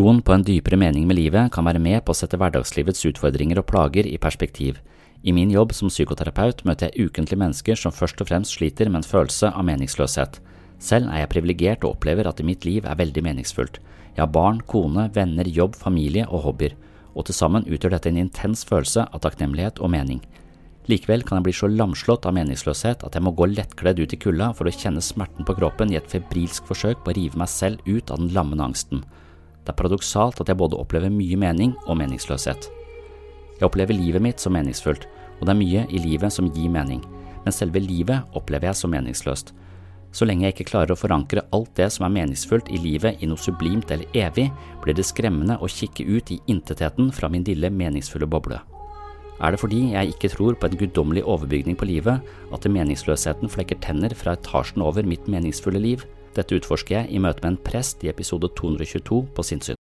Troen på en dypere mening med livet kan være med på å sette hverdagslivets utfordringer og plager i perspektiv. I min jobb som psykoterapeut møter jeg ukentlig mennesker som først og fremst sliter med en følelse av meningsløshet. Selv er jeg privilegert og opplever at mitt liv er veldig meningsfullt. Jeg har barn, kone, venner, jobb, familie og hobbyer, og til sammen utgjør dette en intens følelse av takknemlighet og mening. Likevel kan jeg bli så lamslått av meningsløshet at jeg må gå lettkledd ut i kulda for å kjenne smerten på kroppen i et febrilsk forsøk på å rive meg selv ut av den lammende angsten. Det er paradoksalt at jeg både opplever mye mening og meningsløshet. Jeg opplever livet mitt som meningsfullt, og det er mye i livet som gir mening, men selve livet opplever jeg som meningsløst. Så lenge jeg ikke klarer å forankre alt det som er meningsfullt i livet i noe sublimt eller evig, blir det skremmende å kikke ut i intetheten fra min lille meningsfulle boble. Er det fordi jeg ikke tror på en guddommelig overbygning på livet, at meningsløsheten flekker tenner fra etasjen over mitt meningsfulle liv? Dette utforsker jeg i møte med en prest i episode 222 på Sinnsyn.